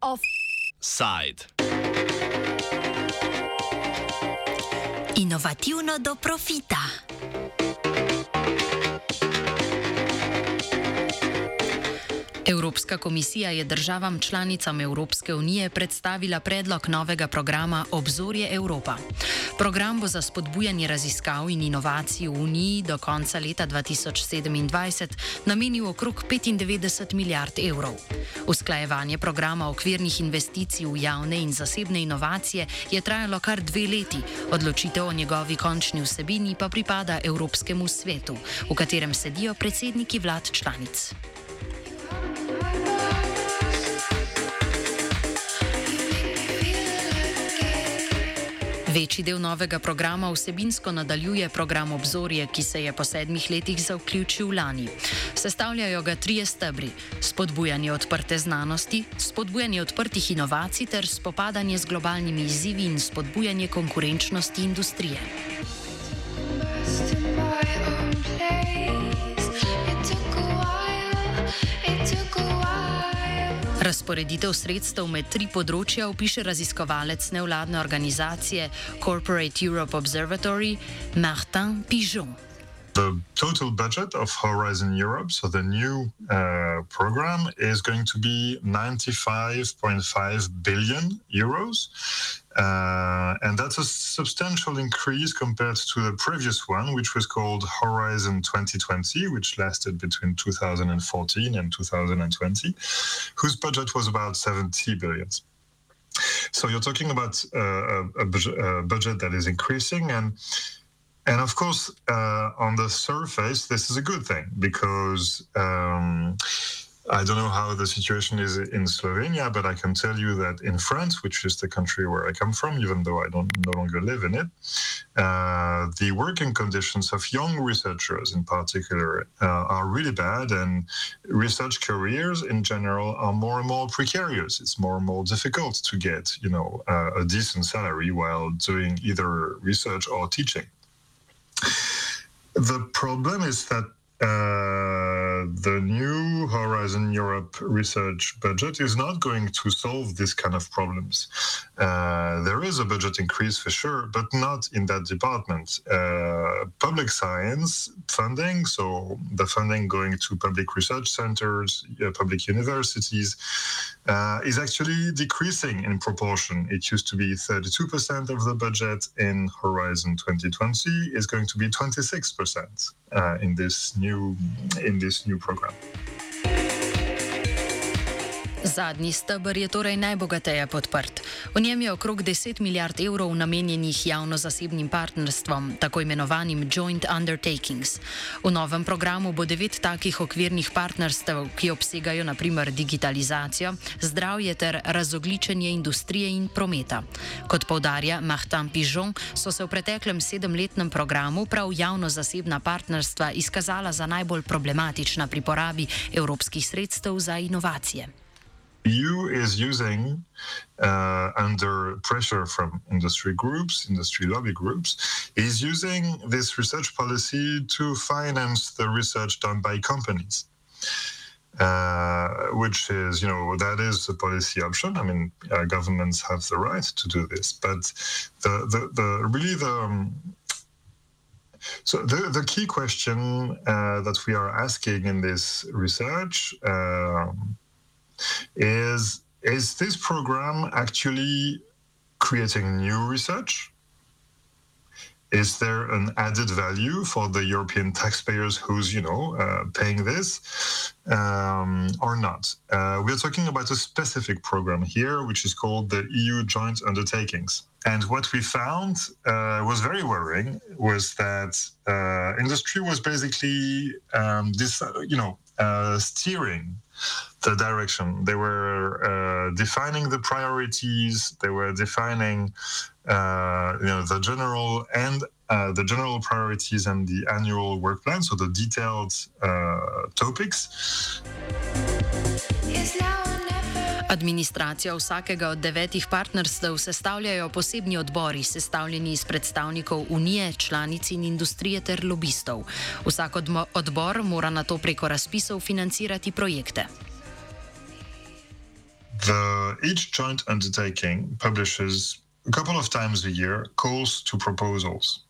Offside. Inovativno do profita. Evropska komisija je državam članicam Evropske unije predstavila predlog novega programa Obzorje Evropa. Program bo za spodbujanje raziskav in inovacij v Uniji do konca leta 2027 namenil okrog 95 milijard evrov. Usklajevanje programa okvirnih investicij v javne in zasebne inovacije je trajalo kar dve leti, odločitev o njegovi končni vsebini pa pripada Evropskemu svetu, v katerem sedijo predsedniki vlad članic. Večji del novega programa vsebinsko nadaljuje program Obzorje, ki se je po sedmih letih zaključil lani. Sestavljajo ga trije stebri: spodbujanje odprte znanosti, spodbujanje odprtih inovacij ter spopadanje z globalnimi izzivi in spodbujanje konkurenčnosti industrije. Razporeditev sredstev med tri področja opiše raziskovalec nevladne organizacije Corporate Europe Observatory Martin Pigeon. The total budget of Horizon Europe, so the new uh, program, is going to be 95.5 billion euros. Uh, and that's a substantial increase compared to the previous one, which was called Horizon 2020, which lasted between 2014 and 2020, whose budget was about 70 billion. So you're talking about uh, a, a, budget that is increasing, and and of course, uh, on the surface, this is a good thing because. Um, I don't know how the situation is in Slovenia, but I can tell you that in France, which is the country where I come from, even though I don't no longer live in it, uh, the working conditions of young researchers, in particular, uh, are really bad, and research careers in general are more and more precarious. It's more and more difficult to get, you know, uh, a decent salary while doing either research or teaching. The problem is that uh, the new Horizon Europe research budget is not going to solve this kind of problems. Uh, there is a budget increase for sure, but not in that department. Uh, public science funding, so the funding going to public research centers, uh, public universities, uh, is actually decreasing in proportion. It used to be 32% of the budget in Horizon 2020, is going to be 26% uh, in this new in this new program. Zadnji stebr je torej najbogateje podprt. V njem je okrog 10 milijard evrov namenjenih javno-zasebnim partnerstvom, tako imenovanim joint undertakings. V novem programu bo devet takih okvirnih partnerstv, ki obsegajo naprimer digitalizacijo, zdravje ter razogličenje industrije in prometa. Kot povdarja Mahtan Pižon, so se v preteklem sedemletnem programu prav javno-zasebna partnerstva izkazala za najbolj problematična pri porabi evropskih sredstev za inovacije. EU is using, uh, under pressure from industry groups, industry lobby groups, is using this research policy to finance the research done by companies. Uh, which is, you know, that is a policy option. I mean, uh, governments have the right to do this, but the the, the really the um, so the, the key question uh, that we are asking in this research um, is is this program actually creating new research? Is there an added value for the European taxpayers who's, you know, uh, paying this um, or not? Uh, we're talking about a specific program here, which is called the EU Joint Undertakings. And what we found uh, was very worrying was that uh, industry was basically um, this, you know, uh, steering the direction. They were uh, defining the priorities. They were defining, uh, you know, the general and uh, the general priorities and the annual work plan. So the detailed uh, topics. Administracijo vsakega od devetih partnerstv sestavljajo posebni odbori, sestavljeni iz predstavnikov Unije, članic in industrije ter lobistov. Vsak odbor mora na to preko razpisov financirati projekte. The, each joint undertaking publishes a couple of times a year calls to proposals.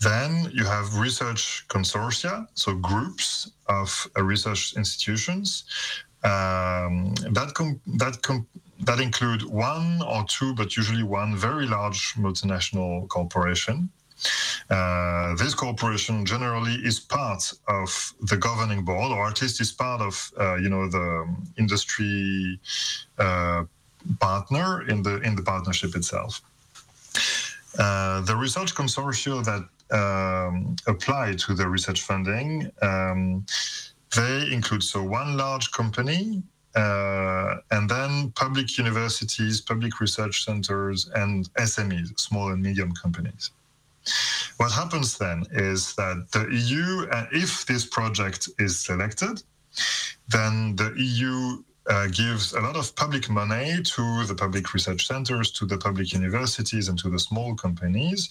Then you have research consortia, so groups of research institutions um, that com- that com- that include one or two, but usually one very large multinational corporation. Uh, this corporation generally is part of the governing board, or at least is part of uh, you know the industry uh, partner in the in the partnership itself. Uh, the research consortia that um, apply to the research funding, um, they include so one large company uh, and then public universities, public research centers, and SMEs, small and medium companies. What happens then is that the EU, uh, if this project is selected, then the EU uh, gives a lot of public money to the public research centers, to the public universities, and to the small companies,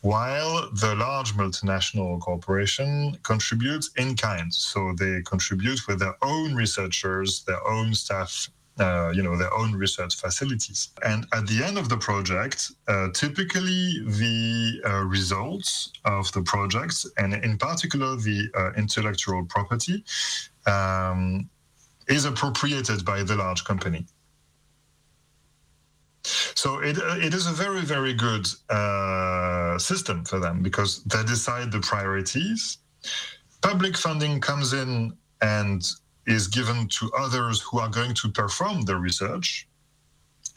while the large multinational corporation contributes in kind. So they contribute with their own researchers, their own staff, uh, you know, their own research facilities. And at the end of the project, uh, typically the uh, results of the projects, and in particular the uh, intellectual property, um, is appropriated by the large company. So it, it is a very, very good uh, system for them because they decide the priorities. Public funding comes in and is given to others who are going to perform the research.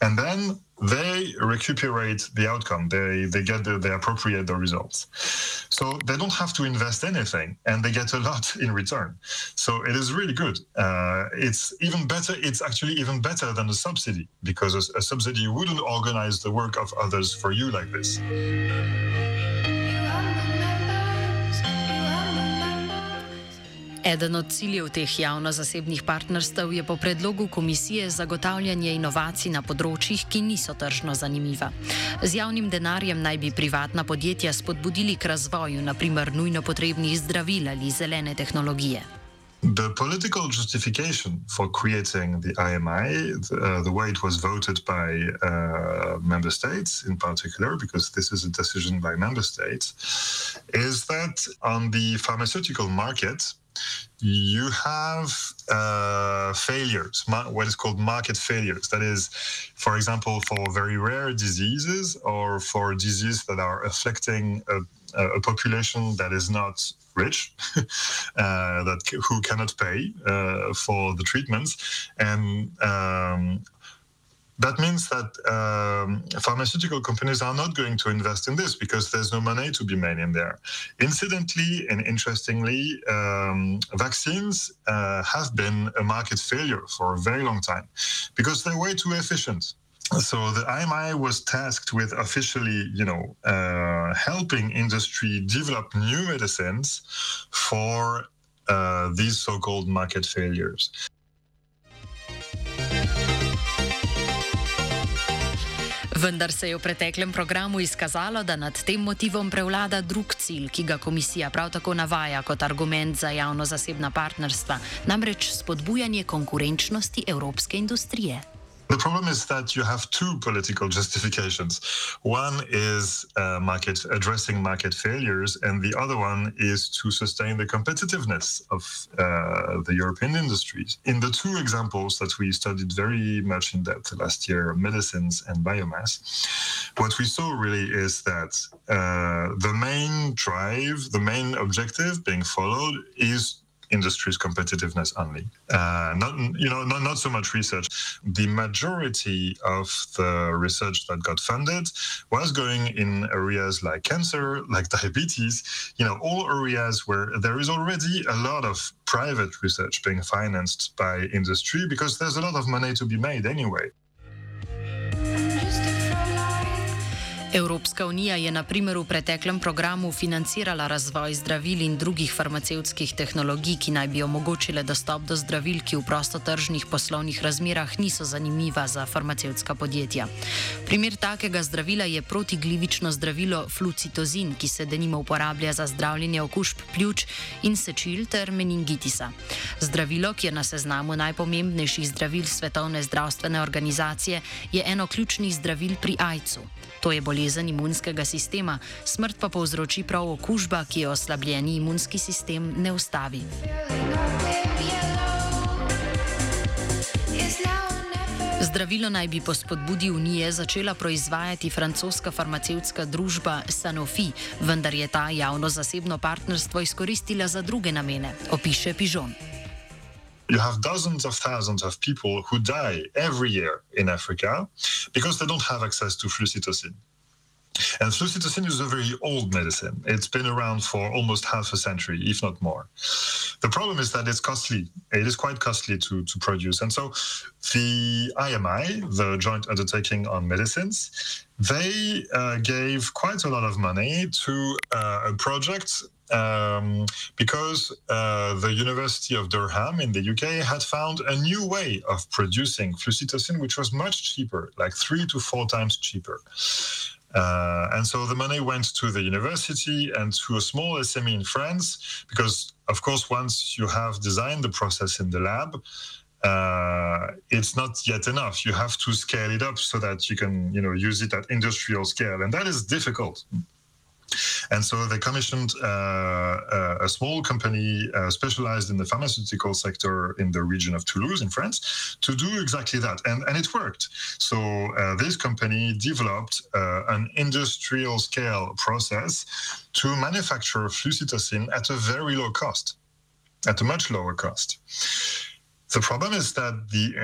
And then they recuperate the outcome. They they get the, they appropriate the results. So they don't have to invest anything, and they get a lot in return. So it is really good. Uh, it's even better. It's actually even better than a subsidy because a, a subsidy wouldn't organize the work of others for you like this. Eden od ciljev teh javno-zasebnih partnerstv je po predlogu komisije zagotavljanje inovacij na področjih, ki niso tržno zanimiva. Z javnim denarjem naj bi privatna podjetja spodbudili k razvoju, naprimer nujno potrebnih zdravil ali zelene tehnologije. The political justification for creating the IMI, uh, the way it was voted by uh, member states in particular, because this is a decision by member states, is that on the pharmaceutical market, you have uh, failures, what is called market failures. That is, for example, for very rare diseases or for diseases that are affecting a, a population that is not rich, uh, that who cannot pay uh, for the treatments, and um, that means that um, pharmaceutical companies are not going to invest in this because there's no money to be made in there. Incidentally and interestingly, um, vaccines uh, have been a market failure for a very long time because they're way too efficient. So the IMI was tasked with officially, you know, uh, helping industry develop new medicines for uh, these so-called market failures. Vendar se je v preteklem programu izkazalo, da nad tem motivom prevlada drug cilj, ki ga komisija prav tako navaja kot argument za javno-zasebna partnerstva, namreč spodbujanje konkurenčnosti evropske industrije. The problem is that you have two political justifications. One is uh, market addressing market failures, and the other one is to sustain the competitiveness of uh, the European industries. In the two examples that we studied very much in depth last year, medicines and biomass, what we saw really is that uh, the main drive, the main objective being followed is industry's competitiveness only. Uh, not you know not, not so much research. The majority of the research that got funded was going in areas like cancer, like diabetes. You know, all areas where there is already a lot of private research being financed by industry because there's a lot of money to be made anyway. Evropska unija je na primer v preteklem programu financirala razvoj zdravil in drugih farmacevtskih tehnologij, ki naj bi omogočile dostop do zdravil, ki v prostotržnih poslovnih razmerah niso zanimiva za farmacevtska podjetja. Primer takega zdravila je protiglivično zdravilo flucitozin, ki se denimo uporablja za zdravljenje okužb pljuč in sečil ter meningitisa. Zdravilo, ki je na seznamu najpomembnejših zdravil Svetovne zdravstvene organizacije, je eno ključnih zdravil pri AIDS-u. To je bolezen imunskega sistema, smrt pa povzroči prav okužba, ki jo oslabljeni imunski sistem ne ustavi. Zdravilo naj bi po spodbudi Unije začela proizvajati francoska farmacevtska družba Sanofi, vendar je ta javno-zasebno partnerstvo izkoristila za druge namene, opiše Pižon. you have dozens of thousands of people who die every year in Africa because they don't have access to flucytosine. And flucytosine is a very old medicine. It's been around for almost half a century, if not more. The problem is that it's costly. It is quite costly to, to produce. And so the IMI, the Joint Undertaking on Medicines, they uh, gave quite a lot of money to uh, a project um, because uh, the University of Durham in the UK had found a new way of producing flucytosine, which was much cheaper, like three to four times cheaper. Uh, and so the money went to the university and to a small SME in France, because of course, once you have designed the process in the lab, uh, it's not yet enough. You have to scale it up so that you can, you know, use it at industrial scale, and that is difficult. And so they commissioned uh, uh, a small company uh, specialized in the pharmaceutical sector in the region of Toulouse in France to do exactly that. And, and it worked. So uh, this company developed uh, an industrial scale process to manufacture flucytosine at a very low cost, at a much lower cost. The problem is that the,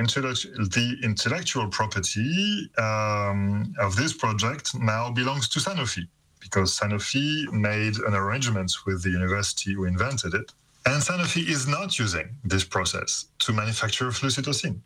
the intellectual property um, of this project now belongs to Sanofi because Sanofi made an arrangement with the university who invented it. And Sanofi is not using this process to manufacture flucytosine.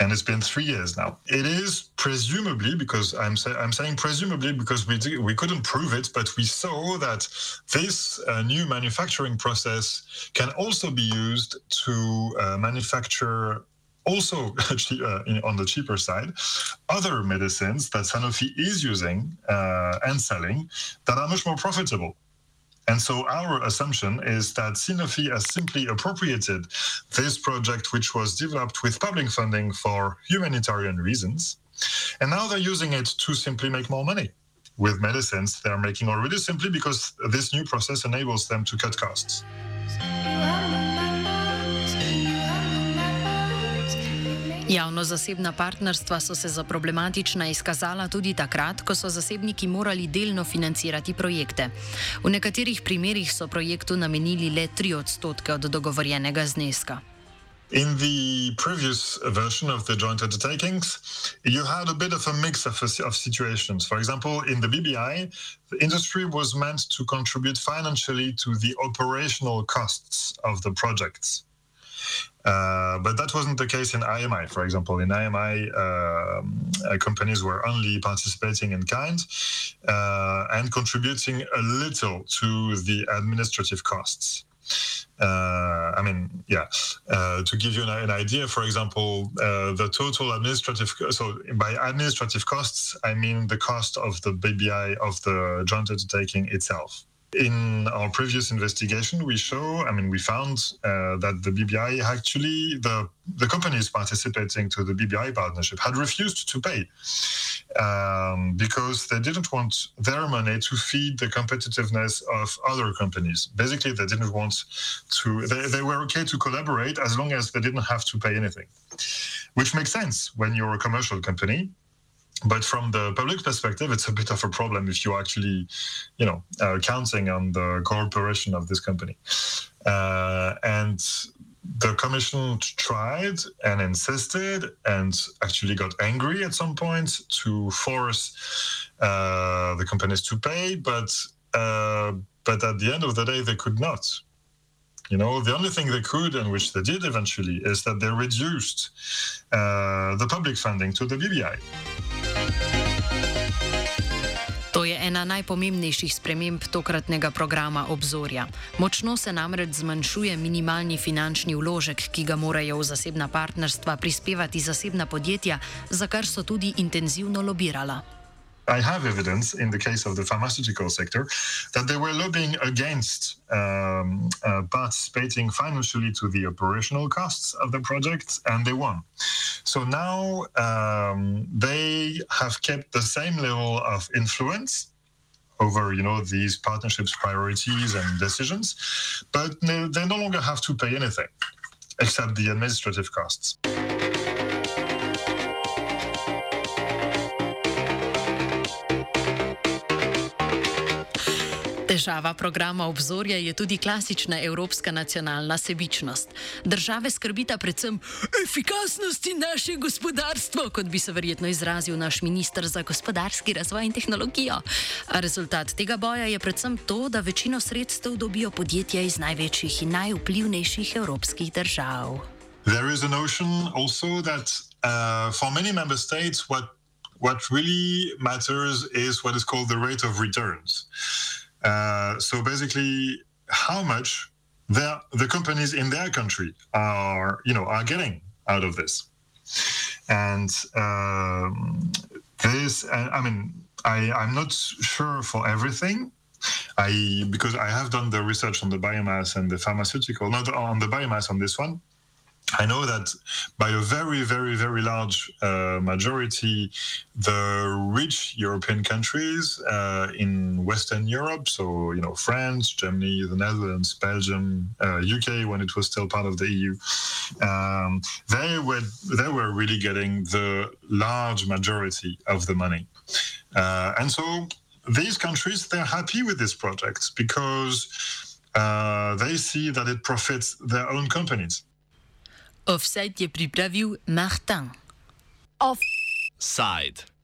And it's been three years now. It is presumably because I'm, say, I'm saying presumably because we we couldn't prove it, but we saw that this uh, new manufacturing process can also be used to uh, manufacture also uh, on the cheaper side, other medicines that Sanofi is using uh, and selling that are much more profitable. And so our assumption is that Sanofi has simply appropriated this project, which was developed with public funding for humanitarian reasons. And now they're using it to simply make more money with medicines they're making already simply because this new process enables them to cut costs. Javno-zasebna partnerstva so se za problematična izkazala tudi takrat, ko so zasebniki morali delno financirati projekte. V nekaterih primerjih so projektu namenili le 3 odstotke od dogovorjenega zneska. In the previous version of the joint undertakings, you had a bit of a mix of, of situations. For example, in the BBI, the industry was meant to contribute financially to the operational costs of the projects. Uh, but that wasn't the case in IMI, for example. In IMI, um, uh, companies were only participating in kind uh, and contributing a little to the administrative costs. Uh, I mean, yeah. Uh, to give you an, an idea, for example, the total administrative so by administrative costs, I mean the cost of the BBI of the joint undertaking itself in our previous investigation, we show, I mean, we found uh, that the BBI actually, the, the companies participating to the BBI partnership had refused to pay um, because they didn't want their money to feed the competitiveness of other companies. Basically, they didn't want to, they, they were okay to collaborate as long as they didn't have to pay anything, which makes sense when you're a commercial company but from the public perspective, it's a bit of a problem if you're actually, you know, counting on the cooperation of this company. Uh, and the commission tried and insisted and actually got angry at some point to force uh, the companies to pay, but uh, but at the end of the day, they could not. You know, the only thing they could, and which they did eventually, is that they reduced uh, the public funding to the BBI. Ena najpomembnejših sprememb tokratnega programa obzorja. Močno se namreč zmanjšuje minimalni finančni vložek, ki ga morajo v zasebna partnerstva prispevati zasebna podjetja, za kar so tudi intenzivno lobirala. I have evidence in the case of the pharmaceutical sector that they were lobbying against um, uh, participating financially to the operational costs of the project, and they won. So now um, they have kept the same level of influence over you know these partnerships priorities and decisions but they no longer have to pay anything except the administrative costs Težava programa obzorja je tudi klasična evropska nacionalna sebičnost. Države skrbita predvsem efikasnosti naše gospodarstva, kot bi se verjetno izrazil naš ministr za gospodarski razvoj in tehnologijo. A rezultat tega boja je predvsem to, da večino sredstev dobijo podjetja iz največjih in najvplivnejših evropskih držav. There is a notion also that uh, for many member states, what, what really matters is what is called the rate of returns. Uh, so basically, how much the companies in their country are, you know, are getting out of this, and um, this, I mean, I, I'm not sure for everything. I because I have done the research on the biomass and the pharmaceutical, not on the biomass on this one, I know that by a very, very, very large uh, majority, the rich European countries uh, in Western Europe, so you know France, Germany, the Netherlands, Belgium, uh, UK, when it was still part of the EU, um, they were they were really getting the large majority of the money, uh, and so these countries they're happy with this project because uh, they see that it profits their own companies. Offside je pripravil Martin. Offside.